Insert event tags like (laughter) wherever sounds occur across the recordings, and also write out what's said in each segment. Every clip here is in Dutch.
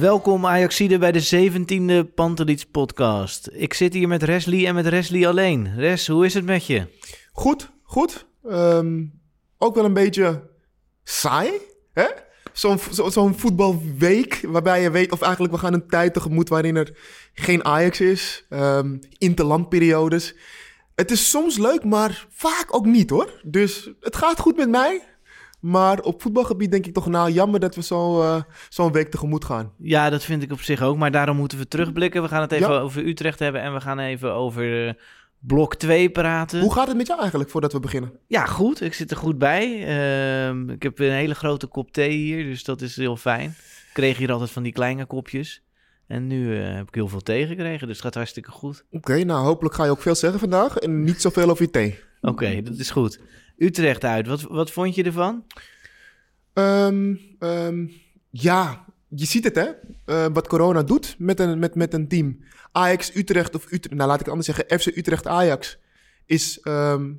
Welkom Ajaxide bij de 17e Pantelits podcast. Ik zit hier met Resli en met Resli alleen. Res, hoe is het met je? Goed, goed. Ehm, ook wel een beetje saai, hè? Zo'n zo, voetbalweek waarbij je weet... of eigenlijk we gaan een tijd tegemoet waarin er geen Ajax is. Ehm interlandperiodes. Het is soms leuk, maar vaak ook niet, hoor. Dus het gaat goed met mij. Maar op voetbalgebied denk ik toch... nou, jammer dat we zo, eh, zo'n week tegemoet gaan. Ja, dat vind ik op zich ook, maar daarom moeten we terugblikken. We gaan het even Ja. over Utrecht hebben en we gaan even over eh, blok 2 praten. Hoe gaat het met jou eigenlijk voordat we beginnen? Ja, goed. Ik zit er goed bij. Ehm, ik heb een hele grote kop thee hier, dus dat is heel fijn. Ik kreeg hier altijd van die kleine kopjes. En nu eh, heb ik heel veel thee gekregen, dus het gaat hartstikke goed. Oké, nou hopelijk ga je ook veel zeggen vandaag... en niet zoveel over je thee. Oké, dat is goed. Utrecht uit, wat, wat vond je ervan? Ehm, ehm, ja, je ziet het hè, eh, wat corona doet met een, met, met een team. Ajax, Utrecht of nou laat ik het anders zeggen, FC Utrecht Ajax is ehm,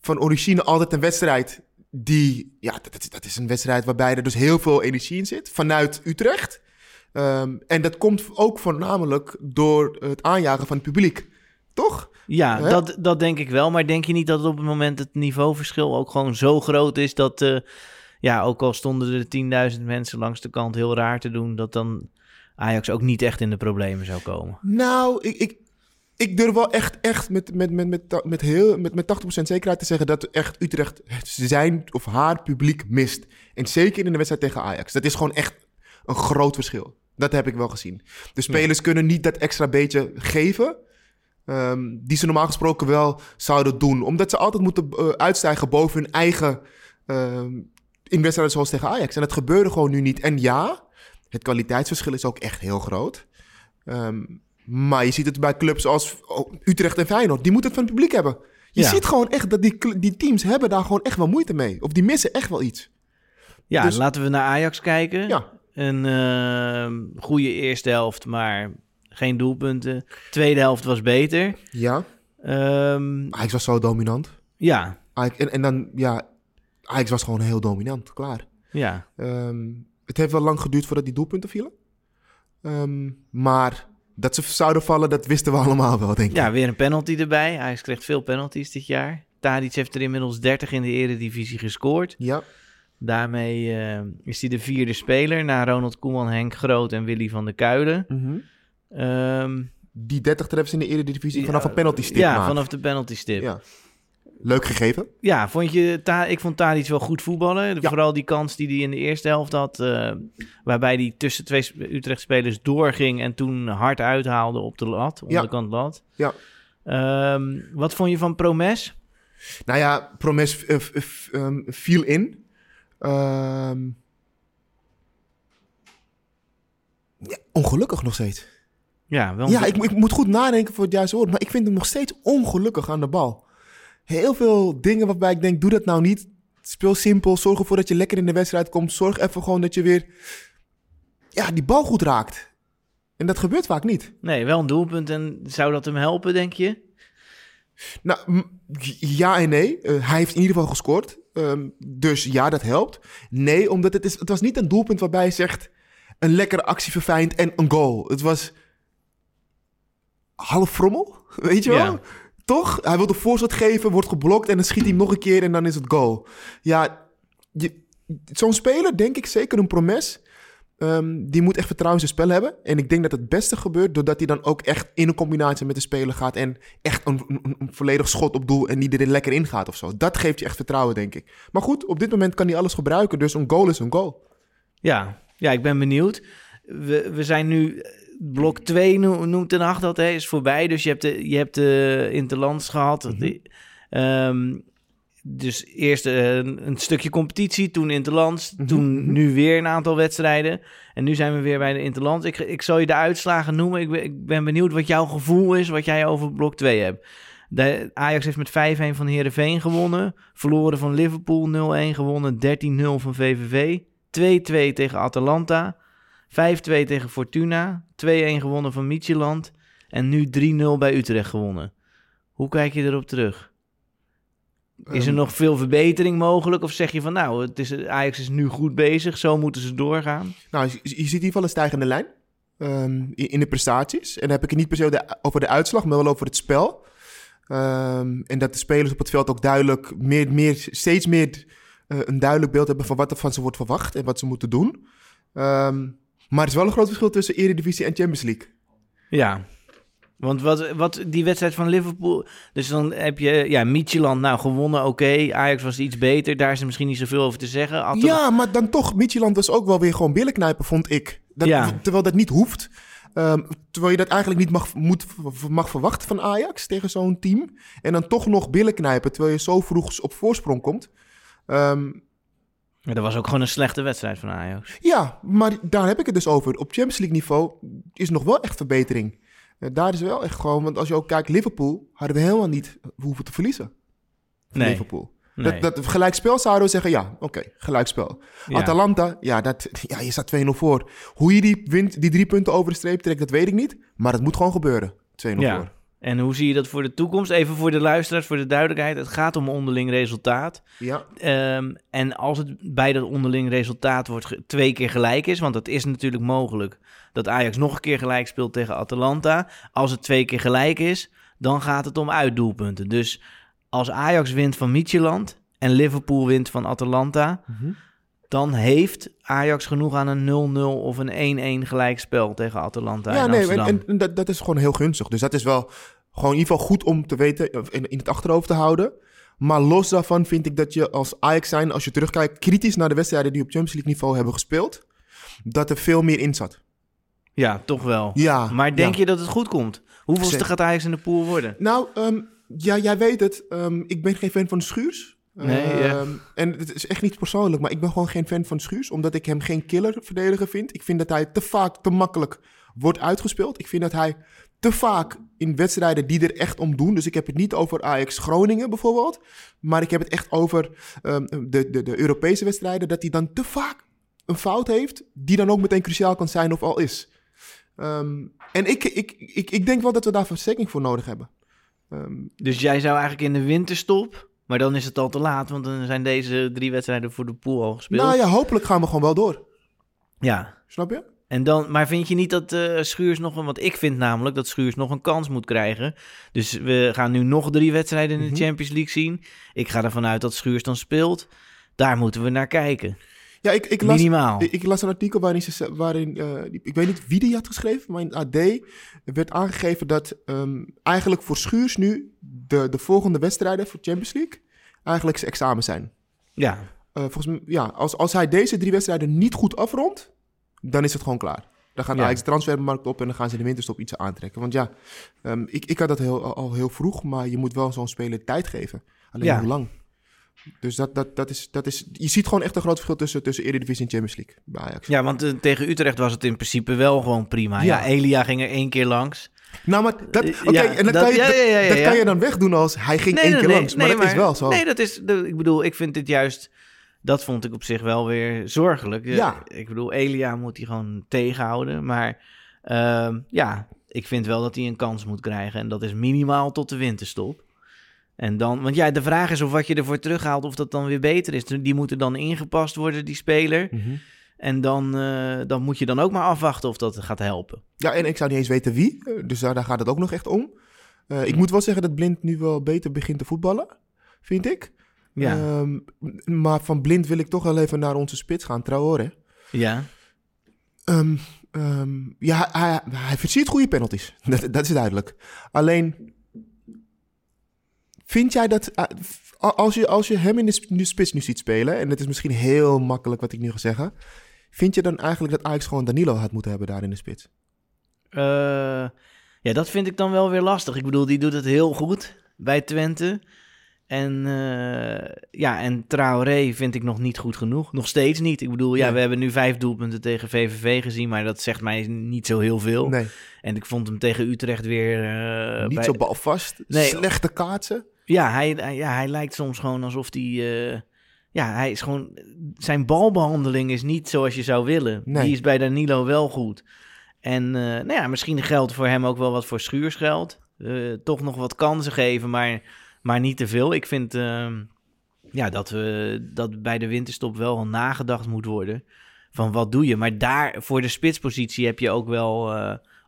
van origine altijd een wedstrijd die, ja, dat, is een wedstrijd waarbij er dus heel veel energie in zit vanuit Utrecht. En dat komt ook voornamelijk door het aanjagen van het publiek, toch? Ja, Hè? dat, dat denk ik wel. Maar denk je niet dat op het moment het niveauverschil ook gewoon zo groot is dat, eh, ja, ook al stonden er 10.000 mensen langs de kant heel raar te doen, dat dan Ajax ook niet echt in de problemen zou komen? Nou, ik, ik, ik durf wel echt, echt met, met, met, met, met, heel, met, met 80% zekerheid te zeggen dat echt Utrecht zijn of haar publiek mist. En zeker in de wedstrijd tegen Ajax. Dat is gewoon echt een groot verschil. Dat heb ik wel gezien. De spelers kunnen niet dat extra beetje geven. Ehm, die ze normaal gesproken wel zouden doen. Omdat ze altijd moeten eh, uitstijgen boven hun eigen ehm, in wedstrijden zoals tegen Ajax. En dat gebeurde gewoon nu niet. En ja, het kwaliteitsverschil is ook echt heel groot. Ehm, maar je ziet het bij clubs als oh, Utrecht en Feyenoord. Die moeten het van het publiek hebben. Je Ja. ziet gewoon echt dat die, die teams hebben daar gewoon echt wel moeite mee. Of die missen echt wel iets. Ja, Dus- laten we naar Ajax kijken. Ja. Een eh, goede eerste helft, maar geen doelpunten. Tweede helft was beter. Ja. Ehm, Ajax was zo dominant. ja, Ajax, en, en dan, ja, Ajax was gewoon heel dominant. Klaar. ja. Ehm, het heeft wel lang geduurd voordat die doelpunten vielen. Ehm, maar dat ze zouden vallen, dat wisten we (laughs) allemaal wel, denk ik. Ja, weer een penalty erbij. Ajax kreeg veel penalties dit jaar. Tadic heeft er inmiddels 30 in de eredivisie gescoord. Ja. Daarmee is hij de vierde speler na Ronald Koeman, Henk Groot en Willy van der Kuilen. Mhm. Ehm, Die 30 treffers in de Eredivisie vanaf ja, een penalty stip Ja, vanaf de penalty stip. Ja, Ja. Leuk gegeven. vond je Ta ik vond Tadic wel goed voetballen. Ja. Vooral die kans die hij in de eerste helft had, eh, waarbij hij tussen twee sp- Utrecht-spelers doorging en toen hard uithaalde op de lat, onderkant lat. Ja. Ehm, wat vond je van Promes? Nou ja, Promes eh, ehm, viel in. Ja, ongelukkig nog steeds. Ja, wel Ja, ik, ik moet goed nadenken voor het juiste woord. Maar ik vind hem nog steeds ongelukkig aan de bal. Heel veel dingen waarbij ik denk, doe dat nou niet. Speel simpel. Zorg ervoor dat je lekker in de wedstrijd komt. Zorg even gewoon dat je weer ja, die bal goed raakt. En dat gebeurt vaak niet. Nee, wel een doelpunt. En zou dat hem helpen, denk je? Nou, ja en nee. Eh, hij heeft in ieder geval gescoord. Ehm, dus ja, dat helpt. Nee, omdat het, is, het was niet een doelpunt waarbij je zegt... een lekkere actie verfijnd en een goal. Het was half frommel, weet je wel? Toch? Hij wil de voorzet geven, wordt geblokt en dan schiet hij hem nog een keer en dan is het goal. Ja, zo'n speler, denk ik zeker een promes. ehm, die moet echt vertrouwen in zijn spel hebben. En ik denk dat het beste gebeurt doordat hij dan ook echt in een combinatie met de speler gaat. En echt een, een, een volledig schot op doel en die er lekker in gaat of zo. Dat geeft je echt vertrouwen, denk ik. Maar goed, op dit moment kan hij alles gebruiken. Dus een goal is een goal. Ja, ja ik ben benieuwd. We, we zijn nu... Blok 2 no- noemt Ten Hag dat, hè, is voorbij. Dus je hebt de, je hebt de Interlands gehad. Ehm, dus eerst eh, een, een stukje competitie, toen Interlands. Toen nu weer een aantal wedstrijden. En nu zijn we weer bij de Interlands. Ik, ik zal je de uitslagen noemen. Ik ben, ik ben benieuwd wat jouw gevoel is, wat jij over blok 2 hebt. De, Ajax heeft met 5-1 van Heerenveen gewonnen. Verloren van Liverpool 0-1 gewonnen. 13-0 van VVV. 2-2 tegen Atalanta. 5-2 tegen Fortuna. 2-1 gewonnen van Midtjylland. En nu 3-0 bij Utrecht gewonnen. Hoe kijk je erop terug? Is er Ehm, nog veel verbetering mogelijk? Of zeg je van nou, het is, Ajax is nu goed bezig, zo moeten ze doorgaan? Nou, je, je ziet in ieder geval een stijgende lijn ehm, in, de prestaties. En dan heb ik het niet per se over de, over de uitslag, maar wel over het spel. Ehm, en dat de spelers op het veld ook duidelijk, meer, meer, steeds meer eh, een duidelijk beeld hebben van wat er van ze wordt verwacht en wat ze moeten doen. Ehm, maar er is wel een groot verschil tussen Eredivisie en Champions League. Ja, want wat, wat die wedstrijd van Liverpool... Dus dan heb je, ja, Midtjylland nou gewonnen, oké. Ajax was iets beter, daar is er misschien niet zoveel over te zeggen. Ja, maar dan toch, Midtjylland was ook wel weer gewoon billen knijpen, vond ik. Dat, Ja. Terwijl dat niet hoeft. Ehm, terwijl je dat eigenlijk niet mag, moet, mag verwachten van Ajax tegen zo'n team. En dan toch nog billen knijpen, terwijl je zo vroeg op voorsprong komt. Ehm, Maar dat was ook gewoon een slechte wedstrijd van Ajax. ja, maar daar heb ik het dus over. Op Champions League niveau is nog wel echt verbetering. Daar is wel echt gewoon, want als je ook kijkt, Liverpool hadden we helemaal niet hoeven te verliezen. Nee. Liverpool. Nee. Dat, dat gelijkspel zouden we zeggen, ja, oké, gelijkspel. Ja. Atalanta, ja, dat, ja, je staat 2-0 voor. Hoe je die, wint, die drie punten over de streep trekt, dat weet ik niet. Maar het moet gewoon gebeuren, 2-0 Ja. voor. En hoe zie je dat voor de toekomst? Even voor de luisteraars, voor de duidelijkheid. Het gaat om onderling resultaat. Ja, Ehm, en als het bij dat onderling resultaat wordt twee keer gelijk is, want dat is natuurlijk mogelijk dat Ajax nog een keer gelijk speelt tegen Atalanta. Als het twee keer gelijk is, dan gaat het om uitdoelpunten. Dus als Ajax wint van Midtjylland en Liverpool wint van Atalanta, dan heeft Ajax genoeg aan een 0-0 of een 1-1 gelijkspel tegen Atalanta ja in nee, en, Amsterdam. en, en dat, dat is gewoon heel gunstig. Dus dat is wel gewoon in ieder geval goed om te weten, in, in het achterhoofd te houden. Maar los daarvan vind ik dat je als Ajax zijn, als je terugkijkt, kritisch naar de wedstrijden die op Champions League niveau hebben gespeeld, dat er veel meer in zat. Ja, toch wel. Ja, Maar denk ja. je dat het goed komt? Hoeveelste gaat Ajax in de pool worden? Nou, ehm, ja, jij weet het. Ehm, ik ben geen fan van Schuurs. Nee, ja. Ehm, En het is echt niet persoonlijk, maar ik ben gewoon geen fan van Schuurs. Omdat ik hem geen killer verdediger vind. Ik vind dat hij te vaak, te makkelijk wordt uitgespeeld. Ik vind dat hij te vaak in wedstrijden die er echt om doen. Dus ik heb het niet over Ajax Groningen bijvoorbeeld. Maar ik heb het echt over ehm, de, de, de Europese wedstrijden. Dat hij dan te vaak een fout heeft. Die dan ook meteen cruciaal kan zijn of al is. Ehm, en ik, ik, ik, ik denk wel dat we daar versterking voor nodig hebben. Ehm, Dus jij zou eigenlijk in de winterstop, maar dan is het al te laat, want dan zijn deze drie wedstrijden voor de pool al gespeeld. nou ja, hopelijk gaan we gewoon wel door. Ja. Snap je? En dan, maar vind je niet dat eh, Schuurs nog een... Want ik vind namelijk dat Schuurs nog een kans moet krijgen. Dus we gaan nu nog drie wedstrijden in de Mhm. Champions League zien. Ik ga ervan uit dat Schuurs dan speelt. Daar moeten we naar kijken. Ja, ik, ik, las, Minimaal. ik, ik las een artikel waarin, ze, waarin eh, ik weet niet wie die had geschreven, maar in AD werd aangegeven dat ehm, eigenlijk voor Schuurs nu de, de volgende wedstrijden voor Champions League eigenlijk zijn examen zijn. Ja, Eh, volgens mij, ja, als, als hij deze drie wedstrijden niet goed afrondt, dan is het gewoon klaar. Dan Ja. Ajax de transfermarkt op en dan gaan ze in de winterstop iets aantrekken. Want ja, ehm, ik, ik had dat heel, al, al heel vroeg, maar je moet wel zo'n speler tijd geven. Alleen Ja. hoe lang? Dus dat, dat, dat, is, dat is... Je ziet gewoon echt een groot verschil tussen, tussen Eredivisie en Champions League bij Ajax. ja want eh, tegen Utrecht was het in principe wel gewoon prima. Ja, Ja. Elia ging er één keer langs. Nou, maar dat, Eh, ja, en dat, dat- kan je, ja, dat, ja, kan je dan wegdoen als hij ging één keer langs. Maar dat is wel zo. Nee, dat is, ik bedoel, ik vind dit juist, dat vond ik op zich wel weer zorgelijk. Eh, Ja. Ik bedoel, Elia moet hij gewoon tegenhouden. Maar ehm, ja, ik vind wel dat hij een kans moet krijgen. En dat is minimaal tot de winterstop. En dan, want ja, de vraag is of wat je ervoor terughaalt, of dat dan weer beter is. Die moeten dan ingepast worden, die speler. Mhm. En dan, eh, dan moet je dan ook maar afwachten of dat gaat helpen. Ja, en ik zou niet eens weten wie. eh, Dus daar, daar gaat het ook nog echt om. Eh, ik moet wel zeggen dat Blind nu wel beter begint te voetballen, vind ik. Ja. Ehm, maar van Blind wil ik toch wel even naar onze spits gaan, Traoré. Ja. Ehm, ehm, ja, hij, hij versiert goede penalties. (laughs) Dat, dat is duidelijk. Alleen, vind jij dat... eh, als, je, als je hem in de, sp- de spits nu ziet spelen... en het is misschien heel makkelijk wat ik nu ga zeggen... vind je dan eigenlijk dat Ajax gewoon Danilo had moeten hebben daar in de spits? Eh, ja, dat vind ik dan wel weer lastig. Ik bedoel, die doet het heel goed bij Twente. En eh, ja, en Traoré vind ik nog niet goed genoeg. Nog steeds niet. Ik bedoel, ja, Nee. we hebben nu vijf doelpunten tegen VVV gezien, maar dat zegt mij niet zo heel veel. Nee, En ik vond hem tegen Utrecht weer... niet bij- zo balvast. Nee. Slechte kaatsen. Ja hij, hij- ja, hij lijkt soms gewoon alsof hij... eh, ja, hij is gewoon... Zijn balbehandeling is niet zoals je zou willen. Nee. Die is bij Danilo wel goed. En eh, nou ja, misschien geldt voor hem ook wel wat voor schuursgeld. Eh, toch nog wat kansen geven, maar, maar niet te veel. Ik vind ehm, ja, dat, we, dat bij de winterstop wel nagedacht moet worden van wat doe je. Maar daar, voor de spitspositie heb je ook wel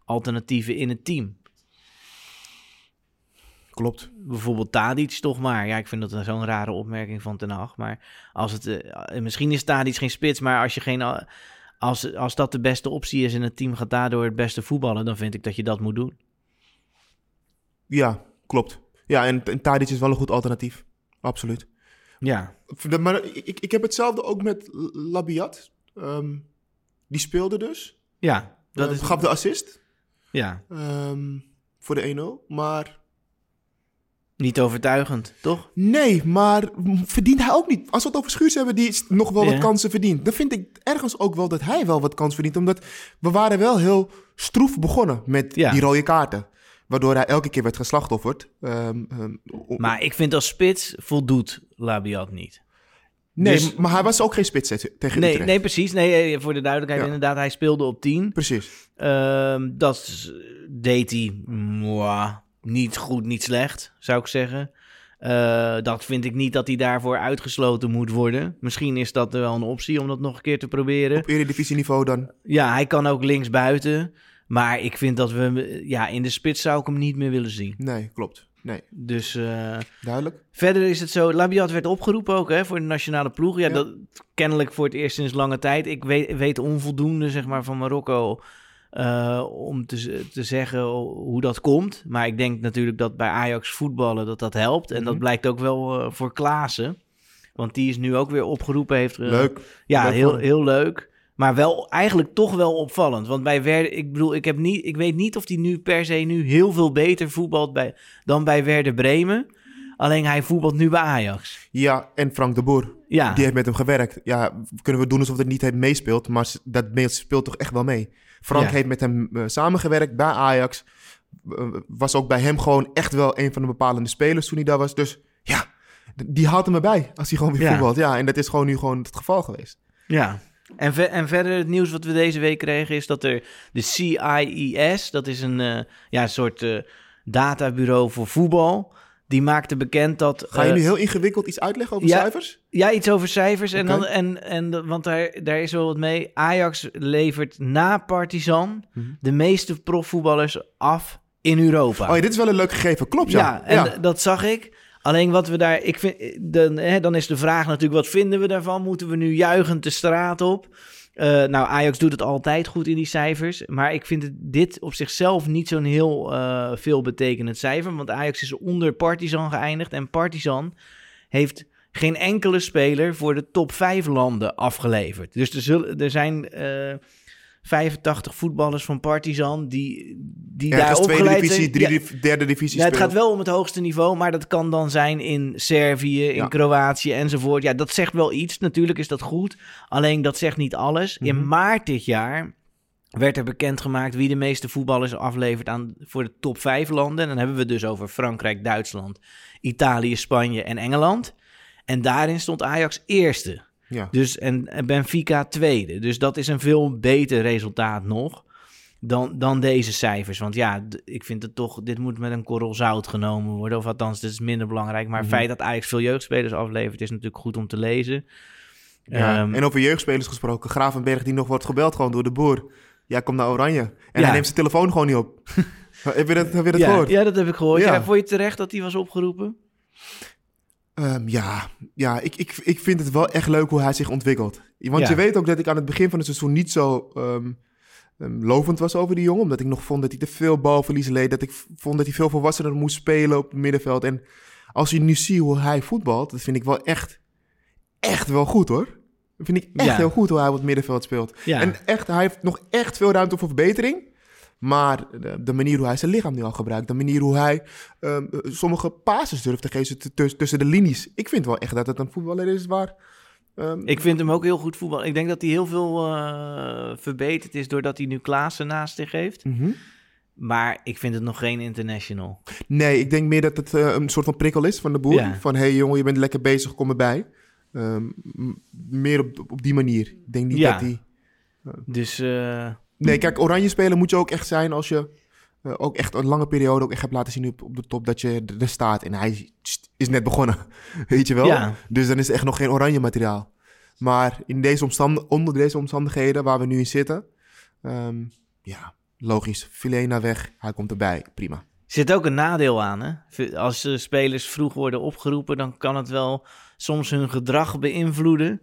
alternatieven in het team. Klopt. Bijvoorbeeld Tadic toch maar. Ja, ik vind dat zo'n rare opmerking van Ten Hag. Maar als het, eh, misschien is Tadic geen spits, maar als, je geen, eh, als, als dat de beste optie is en het team gaat daardoor het beste voetballen, dan vind ik dat je dat moet doen. Ja, klopt. Ja, en, en Tadic is wel een goed alternatief. Absoluut. Ja, Maar ik, ik heb hetzelfde ook met Labiat. Ehm, die speelde dus. ja dat Eh, is... Gaf de assist Ja, ehm, voor de 1-0. Maar niet overtuigend, toch? nee, maar verdient hij ook niet. Als we het over Schuurs hebben, die nog wel Ja. wat kansen verdient. Dan vind ik ergens ook wel dat hij wel wat kansen verdient. Omdat we waren wel heel stroef begonnen met Ja. die rode kaarten. Waardoor hij elke keer werd geslachtofferd. Ehm, ehm, Maar ik vind als spits voldoet Labiat niet. nee, dus- maar hij was ook geen spits tegen Nee, Utrecht. nee, precies. Nee, eh, voor de duidelijkheid, Ja. inderdaad, hij speelde op 10. Precies. Ehm, dat deed hij niet goed, niet slecht, zou ik zeggen. Eh, dat vind ik niet dat hij daarvoor uitgesloten moet worden. Misschien is dat wel een optie om dat nog een keer te proberen. Op eredivisieniveau dan. Ja, hij kan ook links buiten. Maar ik vind dat we... Ja, in de spits zou ik hem niet meer willen zien. Nee, klopt. Nee, Dus eh, duidelijk. verder is het zo... Labiat werd opgeroepen ook hè, voor de nationale ploeg. Ja, Ja. Dat, kennelijk voor het eerst sinds lange tijd. Ik weet, weet onvoldoende zeg maar, van Marokko... eh, om te, te zeggen hoe dat komt. Maar ik denk natuurlijk dat bij Ajax voetballen dat dat helpt. En dat Mhm. blijkt ook wel eh, voor Klaassen. Want die is nu ook weer opgeroepen. Heeft, eh, Leuk. Ja, Leuk heel, heel leuk. Maar wel eigenlijk toch wel opvallend. Want bij Werder, ik bedoel, ik, heb niet, ik weet niet of hij nu per se nu heel veel beter voetbalt bij, dan bij Werder Bremen. Alleen hij voetbalt nu bij Ajax. Ja, en Frank de Boer. Ja, Die heeft met hem gewerkt. Ja, kunnen we doen alsof het niet heeft meespeelt, maar dat speelt toch echt wel mee. Frank Ja. heeft met hem eh, samengewerkt bij Ajax. Eh, was ook bij hem gewoon echt wel een van de bepalende spelers toen hij daar was. Dus ja, die haalt hem erbij als hij gewoon weer Ja. voetbalt. Ja, en dat is gewoon nu gewoon het geval geweest. ja. En, ve- en verder het nieuws wat we deze week kregen is dat er de CIES, dat is een eh, ja, soort eh, databureau voor voetbal, die maakte bekend dat... Ga je eh, nu heel ingewikkeld iets uitleggen over ja. cijfers? Ja, iets over cijfers. En dan, en, en, want daar, daar is wel wat mee. Ajax levert na Partizan Mhm. de meeste profvoetballers af in Europa. Oh ja, dit is wel een leuk gegeven. Klopt, ja. ja, en dat zag ik. Alleen wat we daar... Ik vind, dan, hè, dan is de vraag natuurlijk, wat vinden we daarvan? Moeten we nu juichend de straat op? Eh, nou, Ajax doet het altijd goed in die cijfers. Maar ik vind dit op zichzelf niet zo'n heel eh veel betekenend cijfer. Want Ajax is onder Partizan geëindigd. En Partizan heeft geen enkele speler voor de top 5 landen afgeleverd. Dus er, zullen, er zijn eh 85 voetballers van Partizan die, die daar Ergens opgeleid divisie, zijn. drie, Ja, derde divisie ja, het gaat wel om het hoogste niveau, maar dat kan dan zijn in Servië, in Ja. Kroatië enzovoort. Ja, dat zegt wel iets. Natuurlijk is dat goed. Alleen dat zegt niet alles. In Mhm. maart dit jaar werd er bekendgemaakt wie de meeste voetballers aflevert aan, voor de top 5 landen. En dan hebben we het dus over Frankrijk, Duitsland, Italië, Spanje en Engeland. En daarin stond Ajax eerste. Ja. Dus, en, en Benfica tweede. Dus dat is een veel beter resultaat nog dan, dan deze cijfers. Want ja, ik vind het toch, dit moet met een korrel zout genomen worden. Of althans, dit is minder belangrijk. Maar het Mhm. feit dat Ajax veel jeugdspelers aflevert, is natuurlijk goed om te lezen. Ja, Ehm, en over jeugdspelers gesproken. Gravenberg die nog wordt gebeld gewoon door de boer. Ja, kom naar Oranje. En Ja. hij neemt zijn telefoon gewoon niet op. (laughs) Heb je dat, heb je dat ja, gehoord? ja, dat heb ik gehoord. Ja. Ja. vond je terecht dat hij was opgeroepen? Ehm, ja, ja ik, ik, ik vind het wel echt leuk hoe hij zich ontwikkelt. Want Ja. je weet ook dat ik aan het begin van het seizoen niet zo ehm, ehm, lovend was over die jongen. Omdat ik nog vond dat hij te veel balverlies leed. Dat ik vond dat hij veel volwassener moest spelen op het middenveld. En als je nu ziet hoe hij voetbalt, dat vind ik wel echt, echt wel goed hoor. Dat vind ik echt Ja. heel goed hoe hij op het middenveld speelt. Ja. En echt, hij heeft nog echt veel ruimte voor verbetering. Maar de, manier hoe hij zijn lichaam nu al gebruikt, de manier hoe hij ehm, eh, sommige passes durft te geven tussen de linies. Ik vind wel echt dat het een voetballer is waar. ehm, Ik vind hem ook heel goed voetbal. Ik denk dat hij heel veel eh, verbeterd is doordat hij nu Klaassen naast zich heeft. mhm. Maar ik vind het nog geen international. Nee, ik denk meer dat het eh, een soort van prikkel is van de boer. Ja. Van hé hey, jongen, je bent lekker bezig, kom erbij. Ehm, m- meer op, op die manier. Ik denk niet Ja. dat hij. Dus eh, Nee, kijk, oranje spelen moet je ook echt zijn als je eh, ook echt een lange periode ook echt hebt laten zien op, op de top dat je er- er staat. En hij is net begonnen, (laughs) weet je wel? Ja. Dus dan is het echt nog geen oranje materiaal. Maar in deze omstand, onder deze omstandigheden waar we nu in zitten, ehm, ja, logisch. Filena weg, hij komt erbij, prima. zit ook een nadeel aan. Hè? Als spelers vroeg worden opgeroepen, dan kan het wel soms hun gedrag beïnvloeden.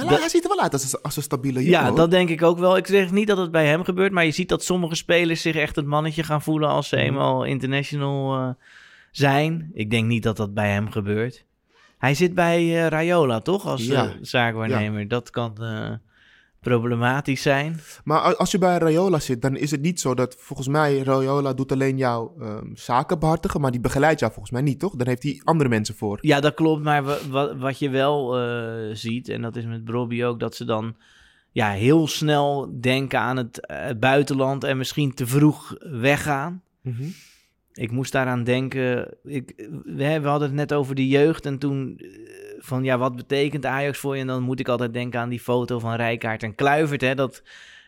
Hij, Dat- hij ziet er wel uit als, een- als een stabiele jongen. Ja, hoor. dat denk ik ook wel. Ik zeg niet dat het bij hem gebeurt, maar je ziet dat sommige spelers zich echt het mannetje gaan voelen als Mhm. ze eenmaal international eh, zijn. Ik denk niet dat dat bij hem gebeurt. Hij zit bij eh, Rayola, toch? Als Ja. eh, zaakwaarnemer. Dat kan problematisch zijn. Maar als je bij Rayola zit, dan is het niet zo dat volgens mij Rayola doet alleen jouw ehm, zaken behartigen, maar die begeleidt jou volgens mij niet, toch? Dan heeft hij andere mensen voor. Ja, dat klopt. Maar wa- wa- wat je wel eh, ziet, en dat is met Brobby ook, dat ze dan ja, heel snel denken aan het eh, buitenland en misschien te vroeg weggaan. Ik moest daaraan denken. Ik, we, we hadden het net over de jeugd. En toen eh, van ja, wat betekent Ajax voor je? En dan moet ik altijd denken aan die foto van Rijkaard en Kluivert. Hè, dat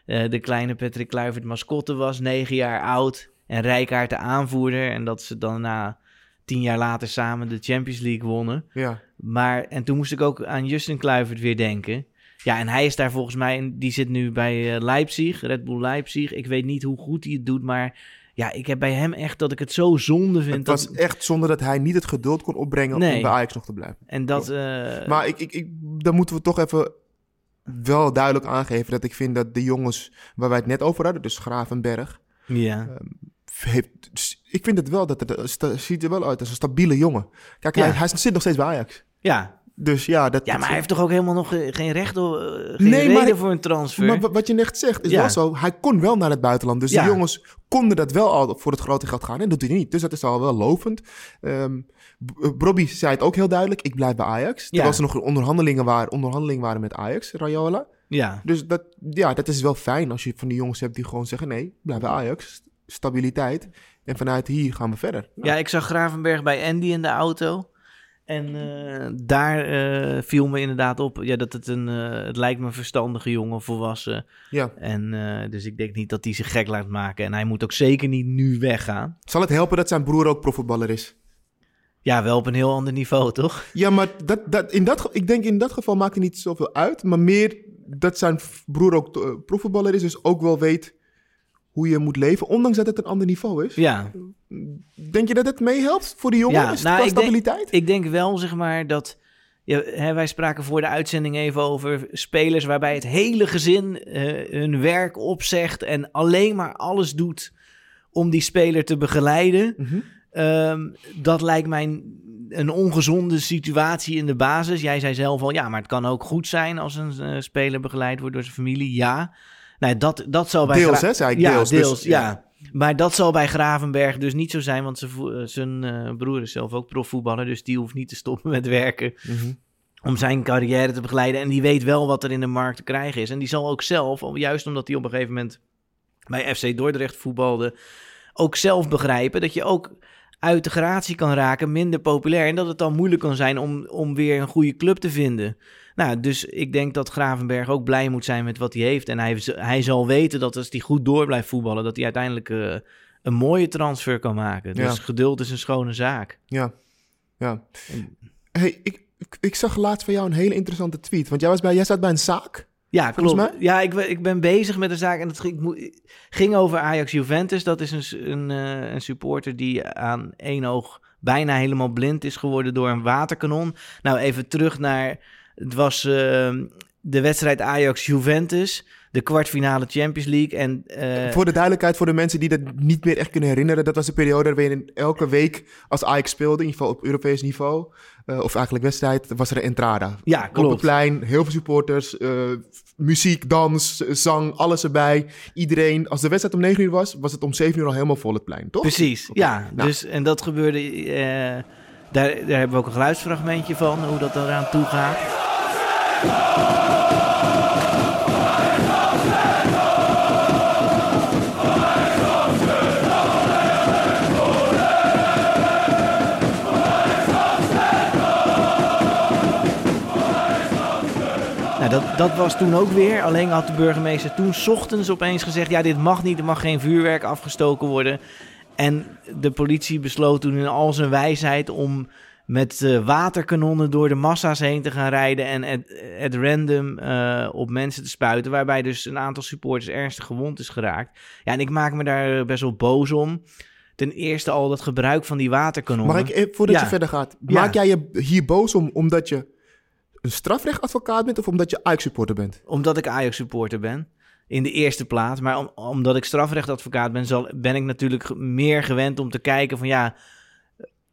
eh, de kleine Patrick Kluivert mascotte was, negen jaar oud. En Rijkaard de aanvoerder. En dat ze dan na tien jaar later samen de Champions League wonnen. Ja. Maar, en toen moest ik ook aan Justin Kluivert weer denken. Ja, en hij is daar volgens mij, die zit nu bij eh, Leipzig, Red Bull Leipzig. Ik weet niet hoe goed hij het doet, maar ja, ik heb bij hem echt dat ik het zo zonde vind. Het dat, was echt zonder dat hij niet het geduld kon opbrengen Nee. om bij Ajax nog te blijven. en dat, eh, Maar ik, ik, ik, dan moeten we toch even wel duidelijk aangeven dat ik vind dat de jongens waar wij het net over hadden, dus Gravenberg, ja. heeft, ik vind het wel dat het ziet er wel uit als een stabiele jongen. Kijk, hij, hij zit nog steeds bij Ajax. ja. Dus ja, dat. ja, maar hij heeft toch ook helemaal nog geen recht, op, eh, geen Nee, maar reden ik- voor een transfer? Maar wa- wat je net zegt is Ja. wel zo. Hij kon wel naar het buitenland. Dus Ja. de jongens konden dat wel al voor het grote geld gaan. En dat doet hij niet. Dus dat is al wel lovend. B- Bobby zei het ook heel duidelijk. Ik blijf bij Ajax. Terwijl Ja. ze nog onderhandelingen waren, onderhandelingen waren met Ajax, Rayola. ja. Dus dat, ja, dat is wel fijn als je van die jongens hebt die gewoon zeggen... nee, blijf bij Ajax. Stabiliteit. En vanuit hier gaan we verder. Nou, Ja, ik zag Gravenberg bij Andy in de auto. En eh, daar eh, viel me inderdaad op ja, dat het een, eh, het lijkt me een verstandige jongen, volwassen. ja. En dus ik denk niet dat hij zich gek laat maken. En hij moet ook zeker niet nu weggaan. Zal het helpen dat zijn broer ook profvoetballer is? Ja, wel op een heel ander niveau, toch? Ja, maar dat, dat, in dat, ik denk in dat geval maakt het niet zoveel uit. Maar meer dat zijn broer ook profvoetballer is. Dus ook wel weet hoe je moet leven. Ondanks dat het een ander niveau is. Ja, Denk je dat het meehelpt voor die jongen? Ja, is nou, denk- stabiliteit? ik denk wel, zeg maar, dat... Ja, hè, wij spraken voor de uitzending even over spelers waarbij het hele gezin eh, hun werk opzegt en alleen maar alles doet om die speler te begeleiden. Mhm. Ehm, dat lijkt mij een ongezonde situatie in de basis. Jij zei zelf al, ja, maar het kan ook goed zijn als een eh, speler begeleid wordt door zijn familie. Ja, nou, dat, dat zal bij Deels, hè, zei ik, ja, deels. deels, Dus, ja. ja. Maar dat zal bij Gravenberg dus niet zo zijn, want zijn, eh, zijn eh, broer is zelf ook profvoetballer, dus die hoeft niet te stoppen met werken Mhm. om zijn carrière te begeleiden. En die weet wel wat er in de markt te krijgen is. En die zal ook zelf, juist omdat hij op een gegeven moment bij FC Dordrecht voetbalde, ook zelf begrijpen dat je ook uit de gratie kan raken, minder populair. En dat het dan moeilijk kan zijn om, om weer een goede club te vinden. Nou, dus ik denk dat Gravenberg ook blij moet zijn met wat hij heeft. En hij, hij zal weten dat als hij goed door blijft voetballen, dat hij uiteindelijk eh, een mooie transfer kan maken. Dus Ja. geduld is een schone zaak. Ja, ja. Hey, ik, ik, zag laatst van jou een hele interessante tweet. Want jij, was bij, jij zat bij een zaak. Ja, klopt. mij? Ja, ik, ben- ik ben bezig met de zaak en het ging, ging over Ajax Juventus. Dat is een, een, eh, een supporter die aan één oog bijna helemaal blind is geworden door een waterkanon. Nou, even terug naar. Het was eh, de wedstrijd Ajax Juventus, de kwartfinale Champions League. En eh, Voor de duidelijkheid, voor de mensen die dat niet meer echt kunnen herinneren, dat was de periode waarin elke week als Ajax speelde, in ieder geval op Europees niveau, eh, of eigenlijk wedstrijd, was er een entrada. Ja, Op het klopt. plein, heel veel supporters, eh, muziek, dans, zang, alles erbij. Iedereen, als de wedstrijd om 9 uur was, was het om 7 uur al helemaal vol het plein, toch? Precies, ja. nou. Dus, en dat gebeurde. daar, daar hebben we ook een geluidsfragmentje van, hoe dat eraan toe gaat. Nou, dat, dat was toen ook weer. Alleen had de burgemeester toen ochtends opeens gezegd: ja, dit mag niet, er mag geen vuurwerk afgestoken worden. En de politie besloot toen in al zijn wijsheid om met eh, waterkanonnen door de massa's heen te gaan rijden en at, at random eh, op mensen te spuiten, waarbij dus een aantal supporters ernstig gewond is geraakt. Ja, en ik maak me daar best wel boos om. Ten eerste al dat gebruik van die waterkanonnen. Mag ik, eh, voordat Ja. je verder gaat, Ja. maak jij je hier boos om omdat je een strafrechtadvocaat bent of omdat je Ajax-supporter bent? Omdat ik Ajax-supporter ben. In de eerste plaats. Maar om- omdat ik strafrechtadvocaat ben, zal, ben ik natuurlijk meer gewend om te kijken van ja.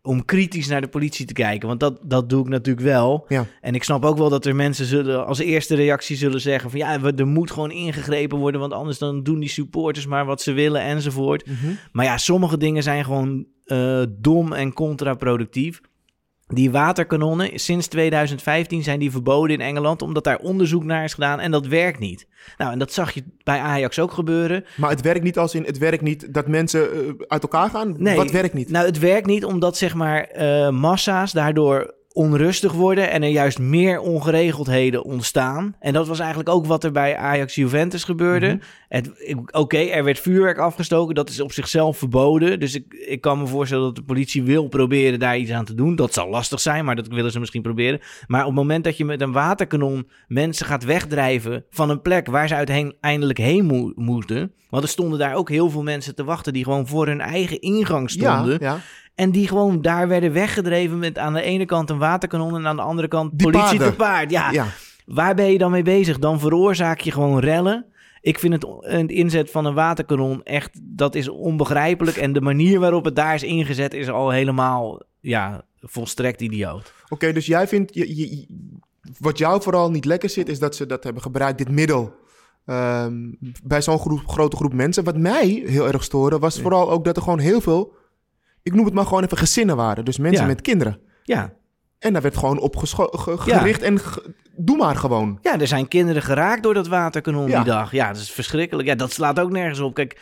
Om kritisch naar de politie te kijken. Want dat, dat doe ik natuurlijk wel. Ja. En ik snap ook wel dat er mensen zullen als eerste reactie zullen zeggen van ja, er moet gewoon ingegrepen worden. Want anders dan doen die supporters maar wat ze willen enzovoort. Maar ja, sommige dingen zijn gewoon eh, dom en contraproductief. Die waterkanonnen, sinds 2015 zijn die verboden in Engeland, omdat daar onderzoek naar is gedaan en dat werkt niet. Nou, en dat zag je bij Ajax ook gebeuren. Maar het werkt niet als in, het werkt niet dat mensen eh, uit elkaar gaan? Nee, Wat werkt niet? Nou, het werkt niet omdat zeg maar eh, massa's daardoor onrustig worden en er juist meer ongeregeldheden ontstaan. En dat was eigenlijk ook wat er bij Ajax Juventus gebeurde. Het- ik- Oké, er werd vuurwerk afgestoken, dat is op zichzelf verboden. Dus ik, ik kan me voorstellen dat de politie wil proberen daar iets aan te doen. Dat zal lastig zijn, maar dat willen ze misschien proberen. Maar op het moment dat je met een waterkanon mensen gaat wegdrijven van een plek waar ze uiteindelijk heen mo- moeten. Want er stonden daar ook heel veel mensen te wachten die gewoon voor hun eigen ingang stonden. ja, ja. En die gewoon daar werden weggedreven met aan de ene kant een waterkanon en aan de andere kant Die politie paarden. te paard. Ja, ja. waar ben je dan mee bezig? Dan veroorzaak je gewoon rellen. Ik vind het, het inzet van een waterkanon echt, dat is onbegrijpelijk. En de manier waarop het daar is ingezet is al helemaal, ja, volstrekt idioot. Oké, dus jij vindt, je, je- je- wat jou vooral niet lekker zit, is dat ze dat hebben gebruikt, dit middel, ehm, bij zo'n groep, grote groep mensen. Wat mij heel erg stoorde, was vooral ook dat er gewoon heel veel, ik noem het maar gewoon even gezinnen waren. Dus mensen Ja. met kinderen. Ja. En daar werd gewoon op Ja. gericht en doe maar gewoon. ja, er zijn kinderen geraakt door dat waterkanon Ja. die dag. Ja, dat is verschrikkelijk. Ja, dat slaat ook nergens op. Kijk,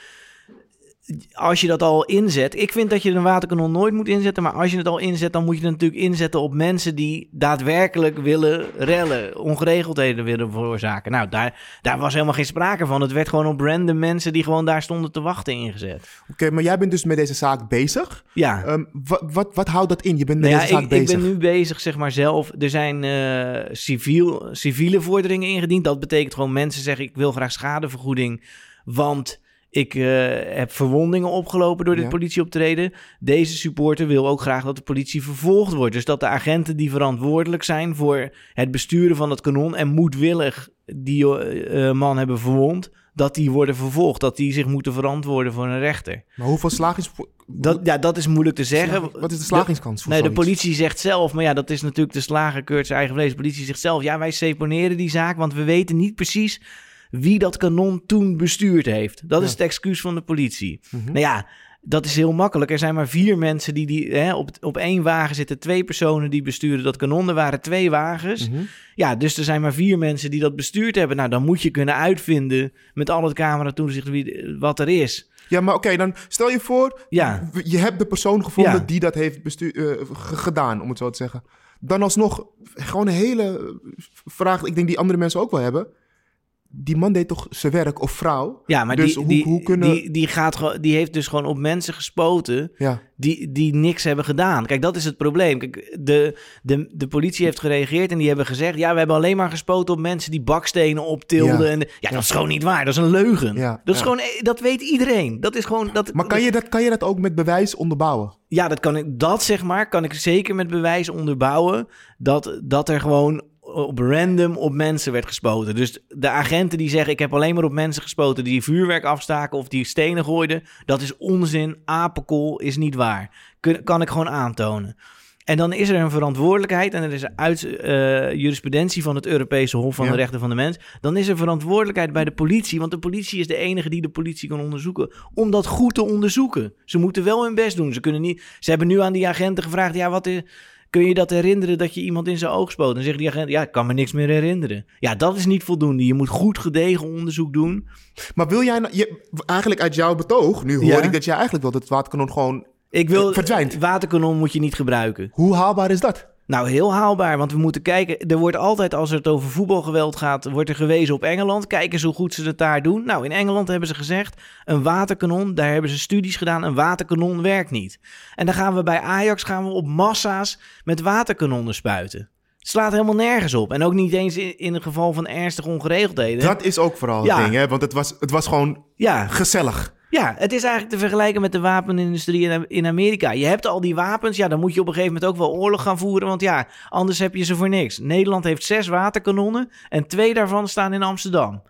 als je dat al inzet. Ik vind dat je een waterkanon nooit moet inzetten. Maar als je het al inzet, dan moet je het natuurlijk inzetten op mensen die daadwerkelijk willen rellen. Ongeregeldheden willen veroorzaken. Nou, daar, daar was helemaal geen sprake van. Het werd gewoon op random mensen die gewoon daar stonden te wachten ingezet. Oké, maar jij bent dus met deze zaak bezig. Ja. Ehm, wat, wat, wat houdt dat in? Je bent met Nou ja, deze zaak ik, ik bezig. ben nu bezig, zeg maar zelf. Er zijn eh, civiel, civiele vorderingen ingediend. Dat betekent gewoon mensen zeggen: ik wil graag schadevergoeding, want ik eh, heb verwondingen opgelopen door dit Ja. politieoptreden. Deze supporter wil ook graag dat de politie vervolgd wordt. Dus dat de agenten die verantwoordelijk zijn voor het besturen van het kanon en moedwillig die eh, eh, man hebben verwond, dat die worden vervolgd. Dat die zich moeten verantwoorden voor een rechter. Maar hoeveel slagings... Dat, ja, dat is moeilijk te zeggen. Wat is de slagingskans voor Nee, de politie zegt zelf, maar ja, dat is natuurlijk de slager keurt zijn eigen vlees. De politie zegt zelf, ja, wij seponeren die zaak, want we weten niet precies wie dat kanon toen bestuurd heeft. Dat is het excuus van de politie. Mhm. Nou ja, dat is heel makkelijk. Er zijn maar vier mensen die, die hè, op, op één wagen zitten, twee personen die besturen dat kanon. Er waren twee wagens. Mhm. Ja, dus er zijn maar vier mensen die dat bestuurd hebben. Nou, dan moet je kunnen uitvinden met al het camera toezicht wie- wat er is. Ja, maar oké, dan stel je voor, Ja. je hebt de persoon gevonden Ja. die dat heeft bestu- eh, gedaan, om het zo te zeggen. Dan alsnog, gewoon een hele vraag, ik denk die andere mensen ook wel hebben. Die man deed toch zijn werk of vrouw? Ja, maar dus die, hoe, die, hoe kunnen... die, die, gaat, die heeft dus gewoon op mensen gespoten ja. die, die niks hebben gedaan. Kijk, dat is het probleem. Kijk, de, de, de politie heeft gereageerd en die hebben gezegd... ja, we hebben alleen maar gespoten op mensen die bakstenen optilden. Ja. En, ja, dat is gewoon niet waar. Dat is een leugen. Ja, Dat, is ja. gewoon, dat weet iedereen. Dat is gewoon... Dat, Maar kan je, dat, kan je dat ook met bewijs onderbouwen? Ja, dat kan ik, dat zeg maar, kan ik zeker met bewijs onderbouwen. Dat, dat er gewoon op random op mensen werd gespoten. Dus de agenten die zeggen: Ik heb alleen maar op mensen gespoten die vuurwerk afstaken of die stenen gooiden. Dat is onzin. Apenkool is niet waar. Kun, kan ik gewoon aantonen. En dan is er een verantwoordelijkheid en er is uit eh, jurisprudentie van het Europese Hof van Ja. de Rechten van de Mens. Dan is er verantwoordelijkheid bij de politie, want de politie is de enige die de politie kan onderzoeken. Om dat goed te onderzoeken. Ze moeten wel hun best doen. Ze, kunnen niet, ze hebben nu aan die agenten gevraagd: ja, wat is, kun je dat herinneren dat je iemand in zijn oog spoot? Dan zegt die agent: ja, ik kan me niks meer herinneren. Ja, dat is niet voldoende. Je moet goed gedegen onderzoek doen. Maar wil jij... nou- Je, eigenlijk uit jouw betoog, nu hoor Ja. ik dat jij eigenlijk wil dat het waterkanon gewoon... Ik wil, verdwijnt. Waterkanon moet je niet gebruiken. Hoe haalbaar is dat? Nou, heel haalbaar, want we moeten kijken. Er wordt altijd, als het over voetbalgeweld gaat, wordt er gewezen op Engeland. Kijk eens hoe goed ze het daar doen. Nou, in Engeland hebben ze gezegd, een waterkanon, daar hebben ze studies gedaan, een waterkanon werkt niet. En dan gaan we bij Ajax gaan we op massa's met waterkanonnen spuiten. Het slaat helemaal nergens op. En ook niet eens in, in het geval van ernstige ongeregeldheden. Dat is ook vooral Ja. het ding, hè? Want het was, het was gewoon Ja, gezellig. Ja, het is eigenlijk te vergelijken met de wapenindustrie in, Amerika. Je hebt al die wapens, ja, dan moet je op een gegeven moment ook wel oorlog gaan voeren, want ja, anders heb je ze voor niks. Nederland heeft zes waterkanonnen en twee daarvan staan in Amsterdam.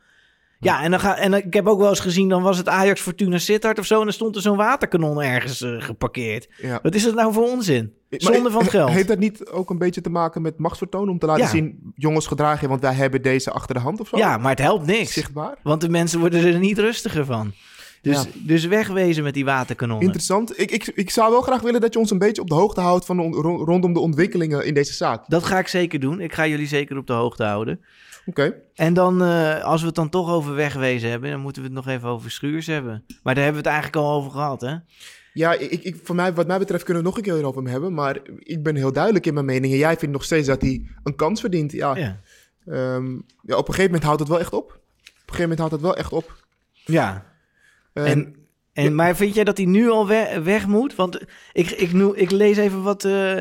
Ja, en, dan ga, en ik heb ook wel eens gezien, dan was het Ajax Fortuna Sittard of zo, en dan stond er zo'n waterkanon ergens eh, geparkeerd. Ja. Wat is dat nou voor onzin? Maar Zonde van het geld. Heeft dat niet ook een beetje te maken met machtsvertoon? Om te laten Ja. zien, jongens, gedraag je, want wij hebben deze achter de hand of zo? Ja, maar het helpt niks, Zichtbaar? want de mensen worden er niet rustiger van. Dus, Ja. dus wegwezen met die waterkanonnen. Interessant. Ik, ik, ik zou wel graag willen dat je ons een beetje op de hoogte houdt van on- ro- rondom de ontwikkelingen in deze zaak. Dat ga ik zeker doen. Ik ga jullie zeker op de hoogte houden. Oké. En dan, eh, als we het dan toch over wegwezen hebben, dan moeten we het nog even over Schuurs hebben. Maar daar hebben we het eigenlijk al over gehad, hè? Ja, ik, ik, voor mij, wat mij betreft kunnen we het nog een keer over hem hebben. Maar ik ben heel duidelijk in mijn mening. En jij vindt nog steeds dat hij een kans verdient. Ja, Ja. ehm, ja, op een gegeven moment houdt het wel echt op. Op een gegeven moment houdt het wel echt op. ja. En, En, en, Maar vind jij dat hij nu al we- weg moet? Want ik, ik, ik lees even wat, eh,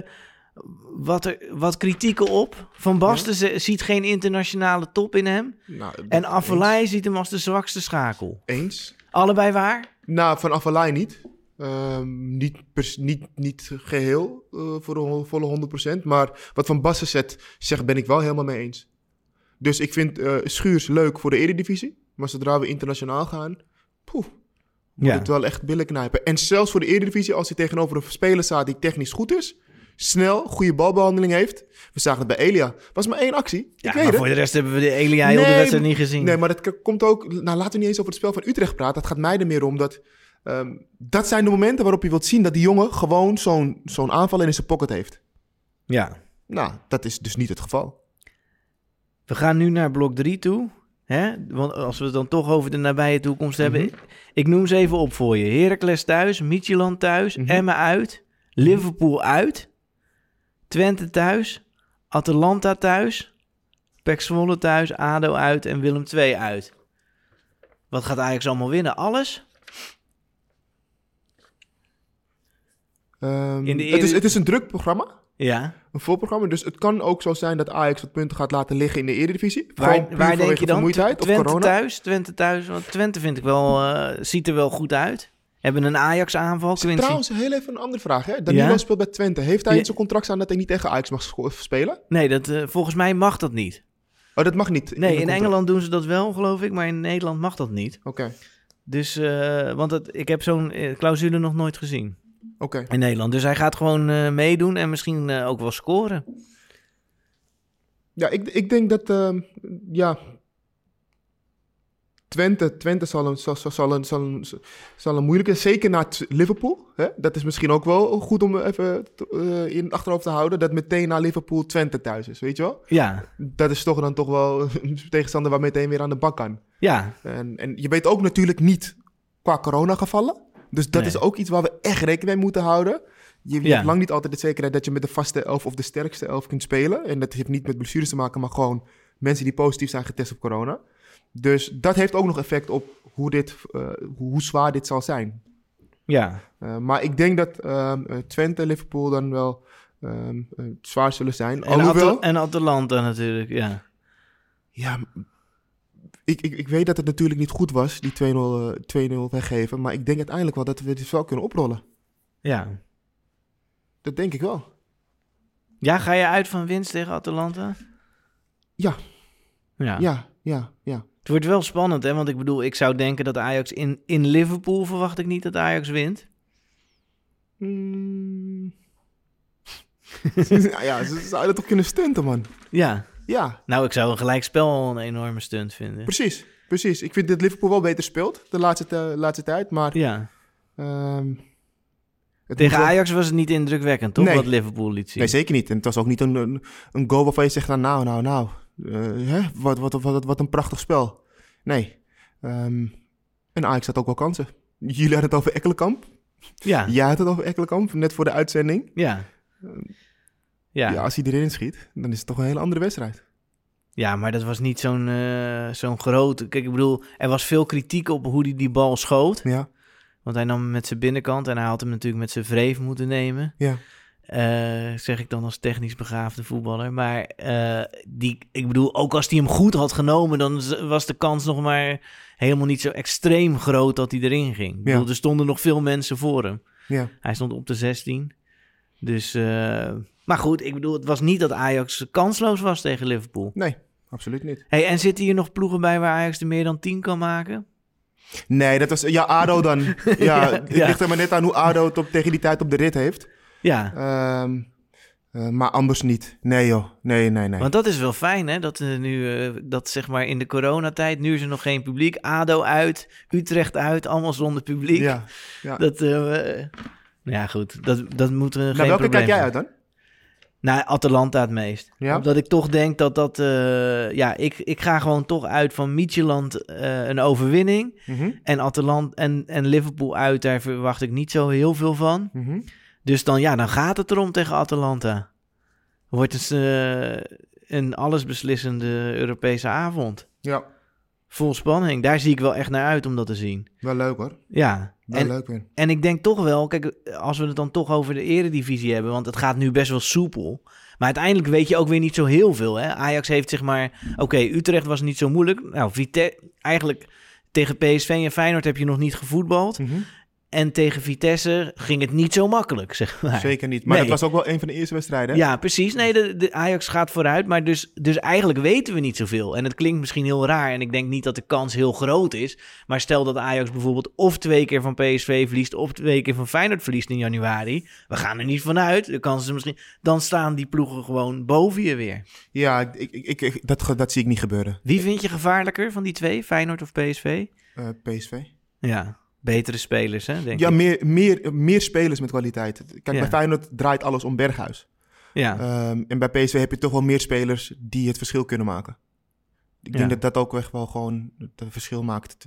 wat, er, wat kritieken op. Van Basten ziet geen internationale top in hem. nou, En Affelay ziet hem als de zwakste schakel. Eens. Allebei waar? Nou, van Avalai niet. Ehm, niet, niet, niet geheel eh, voor de volle 100%. Maar wat Van Basten zet, zegt, ben ik wel helemaal mee eens. Dus ik vind eh, Schuurs leuk voor de Eredivisie. Maar zodra we internationaal gaan, poeh, moet Ja. het wel echt billen knijpen. En zelfs voor de Eredivisie, als hij tegenover een speler staat die technisch goed is, snel, goede balbehandeling heeft. We zagen het bij Elia. Was maar één actie. Ja, ik weet maar het. voor de rest hebben we de Elia heel de Nee, wedstrijd niet gezien. Nee, maar dat komt ook... Nou, laten we niet eens over het spel van Utrecht praten. Het gaat mij er meer om dat... ehm, dat zijn de momenten waarop je wilt zien dat die jongen gewoon zo'n zo'n aanval in zijn pocket heeft. Ja. Nou, dat is dus niet het geval. We gaan nu naar blok 3 toe. Hè? Want als we het dan toch over de nabije toekomst hebben. Mhm. Ik noem ze even op voor je. Heracles thuis, Midtjylland thuis, Mhm. Emmen uit, Liverpool uit, Twente thuis, Atalanta thuis, PEC Zwolle thuis, ADO uit en Willem II uit. Wat gaat Ajax allemaal winnen? Alles? Ehm, In de het, is, het is een druk programma. Ja. Een vol programma. Dus het kan ook zo zijn dat Ajax wat punten gaat laten liggen in de Eredivisie. Waar, waar denk je dan? Twente thuis, Twente thuis. Want Twente vind ik wel, eh, ziet er wel goed uit. Hebben een Ajax aanval. Quincy. Trouwens, heel even een andere vraag. Hè? Danilo Ja? speelt bij Twente. Heeft hij in zijn contract staan dat hij niet tegen Ajax mag spelen? Nee, dat, eh, volgens mij mag dat niet. Oh, dat mag niet. Nee, in. Engeland doen ze dat wel, geloof ik, maar in Nederland mag dat niet. Oké, Dus, eh, want het, ik heb zo'n clausule nog nooit gezien in Nederland. Dus hij gaat gewoon eh, meedoen en misschien eh, ook wel scoren. Ja, ik, ik denk dat, ehm, ja, Twente, Twente zal een, zal, zal, zal een, zal een, zal een moeilijke, zeker naar Liverpool. Hè? Dat is misschien ook wel goed om even eh, in het achterhoofd te houden, dat meteen naar Liverpool Twente thuis is, weet je wel? Ja, Dat is toch dan toch wel (laughs) een tegenstander waar meteen weer aan de bak kan. ja, En, en je weet ook natuurlijk niet qua coronagevallen. Dus dat Nee. is ook iets waar we echt rekening mee moeten houden. Je, Ja. hebt lang niet altijd de zekerheid dat je met de vaste elf of de sterkste elf kunt spelen. En dat heeft niet met blessures te maken, maar gewoon mensen die positief zijn getest op corona. Dus dat heeft ook nog effect op hoe, dit, eh, hoe, zwaar dit zal zijn. Ja, Eh, maar ik denk dat eh, Twente en Liverpool dan wel ehm, eh, zwaar zullen zijn. en, Alhoewel, Atal- en Atalanta natuurlijk, ja. ja, ik, ik, ik weet dat het natuurlijk niet goed was, die 2-0 eh, 2-0 weggeven. Maar ik denk uiteindelijk wel dat we dit wel kunnen oprollen. Ja. Dat denk ik wel. Ja, ga je uit van winst tegen Atalanta? Ja. Ja. Ja, ja, ja. Het wordt wel spannend, hè? Want ik bedoel, ik zou denken dat Ajax in, in Liverpool verwacht ik niet dat Ajax wint. Mm. (laughs) ja, ze zouden toch kunnen stunten, man. Ja. Ja, Nou, ik zou een gelijkspel een enorme stunt vinden. precies. Precies. Ik vind dat Liverpool wel beter speelt de laatste, te- laatste tijd. Maar Ja. ehm, Tegen Ajax was het niet indrukwekkend, toch? Nee. Wat Liverpool liet zien. Nee, zeker niet. En het was ook niet een, een, een goal waarvan je zegt, nou, nou, nou, nou eh, hè? Wat, wat, wat, wat een prachtig spel. Nee. Ehm, en Ajax had ook wel kansen. Jullie hadden het over Ekkelenkamp. Ja. Jij had het over Ekkelenkamp, net voor de uitzending. Ja. Ja. Ja. als hij erin schiet, dan is het toch een hele andere wedstrijd. Ja, maar dat was niet zo'n eh, zo'n grote... Kijk, ik bedoel, er was veel kritiek op hoe hij die bal schoot. Ja, Want hij nam hem met zijn binnenkant en hij had hem natuurlijk met zijn vreef moeten nemen. ja. Eh, zeg ik dan als technisch begaafde voetballer. Maar eh, die, ik bedoel, ook als hij hem goed had genomen, dan was de kans nog maar helemaal niet zo extreem groot dat hij erin ging. Bedoel, er stonden nog veel mensen voor hem. ja. Hij stond op de 16. Dus, maar goed, ik bedoel, het was niet dat Ajax kansloos was tegen Liverpool. Nee, absoluut niet. Hey, en zitten hier nog ploegen bij waar Ajax er meer dan 10 kan maken? Nee, dat was... Ja, ADO dan. (laughs) Ja, Ja, het ja. ligt er maar net aan hoe ADO het op, tegen die tijd op de rit heeft. Ja, Ehm, eh, maar anders niet. Nee joh. Nee, nee, nee. want dat is wel fijn, hè? Dat er nu, eh, dat zeg maar in de coronatijd, nu is er nog geen publiek. ADO uit, Utrecht uit, allemaal zonder publiek. Ja, ja. Dat, eh, ja goed, dat, dat moet er geen Naar welke probleem kijk jij uit dan? Naar Atalanta het meest. Ja? Omdat ik toch denk dat dat... eh, ja, ik, ik ga gewoon toch uit van Midtjylland eh, een overwinning. Mhm, En, Atalant en, en Liverpool uit, daar verwacht ik niet zo heel veel van. mhm. Dus dan, ja, dan gaat het erom tegen Atalanta. Wordt het eh, een allesbeslissende Europese avond. Ja, Vol spanning. Daar zie ik wel echt naar uit om dat te zien. wel leuk hoor. Ja. Wel En, leuk weer. en ik denk toch wel, kijk, als we het dan toch over de eredivisie hebben, want het gaat nu best wel soepel. Maar uiteindelijk weet je ook weer niet zo heel veel. Hè? Ajax heeft zeg maar, oké, Utrecht was niet zo moeilijk. Nou, Vite eigenlijk tegen PSV en Feyenoord heb je nog niet gevoetbald. Mhm. En tegen Vitesse ging het niet zo makkelijk, zeg maar. Zeker niet. Maar Nee. dat was ook wel een van de eerste wedstrijden. hè? Ja, precies. Nee, de, de Ajax gaat vooruit. Maar dus, dus eigenlijk weten we niet zoveel. En het klinkt misschien heel raar. En ik denk niet dat de kans heel groot is. Maar stel dat Ajax bijvoorbeeld of twee keer van PSV verliest... of twee keer van Feyenoord verliest in januari. We gaan er niet vanuit. De kans is misschien... Dan staan die ploegen gewoon boven je weer. Ja, ik, ik, dat, dat zie ik niet gebeuren. Wie vind je gevaarlijker van die twee? Feyenoord of PSV? Eh, PSV. Ja, betere spelers, hè, denk Ja, ik. meer, meer, meer spelers met kwaliteit. Kijk, Ja. bij Feyenoord draait alles om Berghuis. Ja, Ehm, en bij PSV heb je toch wel meer spelers die het verschil kunnen maken. Ik denk Ja. dat dat ook echt wel gewoon het verschil maakt.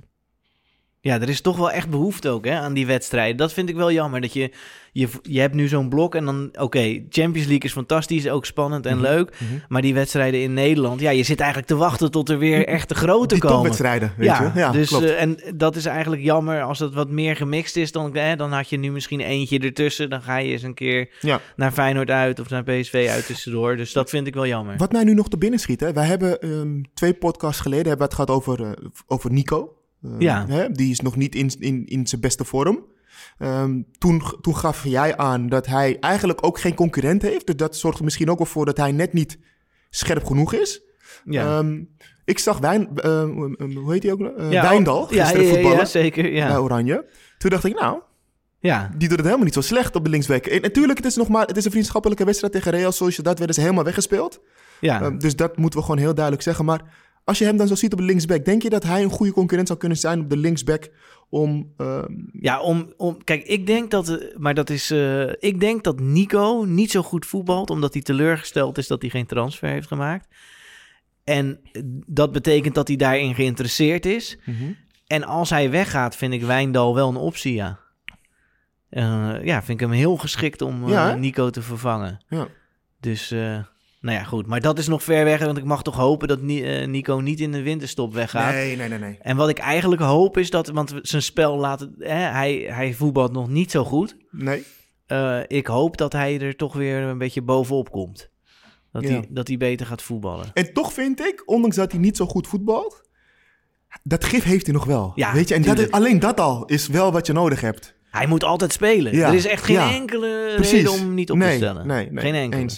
Ja, er is toch wel echt behoefte ook hè, aan die wedstrijden. Dat vind ik wel jammer. Dat je, je, je hebt nu zo'n blok en dan... Oké, Champions League is fantastisch, ook spannend en Mhm, leuk. mhm. Maar die wedstrijden in Nederland... Ja, je zit eigenlijk te wachten tot er weer echte grote Die komen. topwedstrijden, weet ja, je. Ja, dus, klopt. eh, en dat is eigenlijk jammer als het wat meer gemixt is. Dan, eh, dan had je nu misschien eentje ertussen. Dan ga je eens een keer ja. naar Feyenoord uit of naar PSV uit tussendoor. Dus dat vind ik wel jammer. Wat mij nu nog te binnen schiet, hè? wij hebben ehm, twee podcasts geleden hebben we het gehad over, eh, over Nico. Eh, Ja. Hè? Die is nog niet in, in, in zijn beste vorm. Ehm, toen, toen gaf jij aan dat hij eigenlijk ook geen concurrent heeft. Dus dat zorgt er misschien ook wel voor dat hij net niet scherp genoeg is. Ja. Ehm, ik zag Wijn, ehm, ehm, hoe heet hij ook? Ja, Wijndal, gisteren ja, voetballen ja, zeker. Ja. bij Oranje. Toen dacht ik, nou, ja. die doet het helemaal niet zo slecht op de linksback. En natuurlijk, het is nog maar, het is een vriendschappelijke wedstrijd tegen Real Sociedad. werden ze helemaal weggespeeld. ja. Ehm, dus dat moeten we gewoon heel duidelijk zeggen. Maar als je hem dan zo ziet op de linksback, denk je dat hij een goede concurrent zou kunnen zijn op de linksback om. ehm, Ja, om, om, kijk, ik denk dat, eh, maar dat is, eh, ik denk dat Nico niet zo goed voetbalt, omdat hij teleurgesteld is dat hij geen transfer heeft gemaakt. En eh, dat betekent dat hij daarin geïnteresseerd is. En als hij weggaat, vind ik Wijndal wel een optie, ja. Ja, vind ik hem heel geschikt om Ja? Nico te vervangen. Ja. Dus Nou ja, goed. Maar dat is nog ver weg. Want ik mag toch hopen dat eh, Nico niet in de winterstop weggaat. Nee, nee, nee, nee. En wat ik eigenlijk hoop is dat... Want zijn spel laat... Hè, hij, hij voetbalt nog niet zo goed. Nee. Eh, ik hoop dat hij er toch weer een beetje bovenop komt. Dat, Ja. hij, dat hij beter gaat voetballen. En toch vind ik, ondanks dat hij niet zo goed voetbalt, dat gif heeft hij nog wel. Ja, Weet je, en dat is, alleen dat al is wel wat je nodig hebt. Hij moet altijd spelen. Ja, Er is echt geen enkele Precies. reden om hem niet op nee, te stellen. Nee, nee, geen enkele.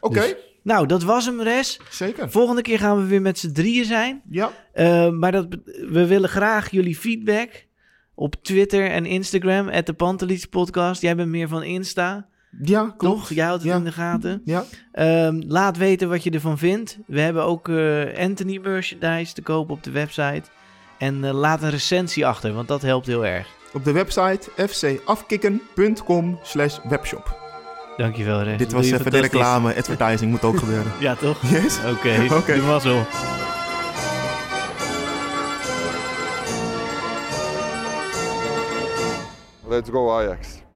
Oké, Dus- Nou, dat was hem, Res. zeker. Volgende keer gaan we weer met z'n drieën zijn. Ja. Eh, maar dat, we willen graag jullie feedback op Twitter en Instagram, at de Pantelis podcast. Jij bent meer van Insta, Ja, klopt. toch? Jij houdt het Ja. in de gaten. Ja. Ehm, laat weten wat je ervan vindt. We hebben ook eh, Anthony merchandise te kopen op de website. En eh, laat een recensie achter, want dat helpt heel erg. Op de website fcafkikken.com slash webshop. Dankjewel, Res. Dit was even de reclame. Advertising moet ook gebeuren. (laughs) Ja, toch? Yes? Oké, (laughs) Oké. de mazzel. Let's go Ajax.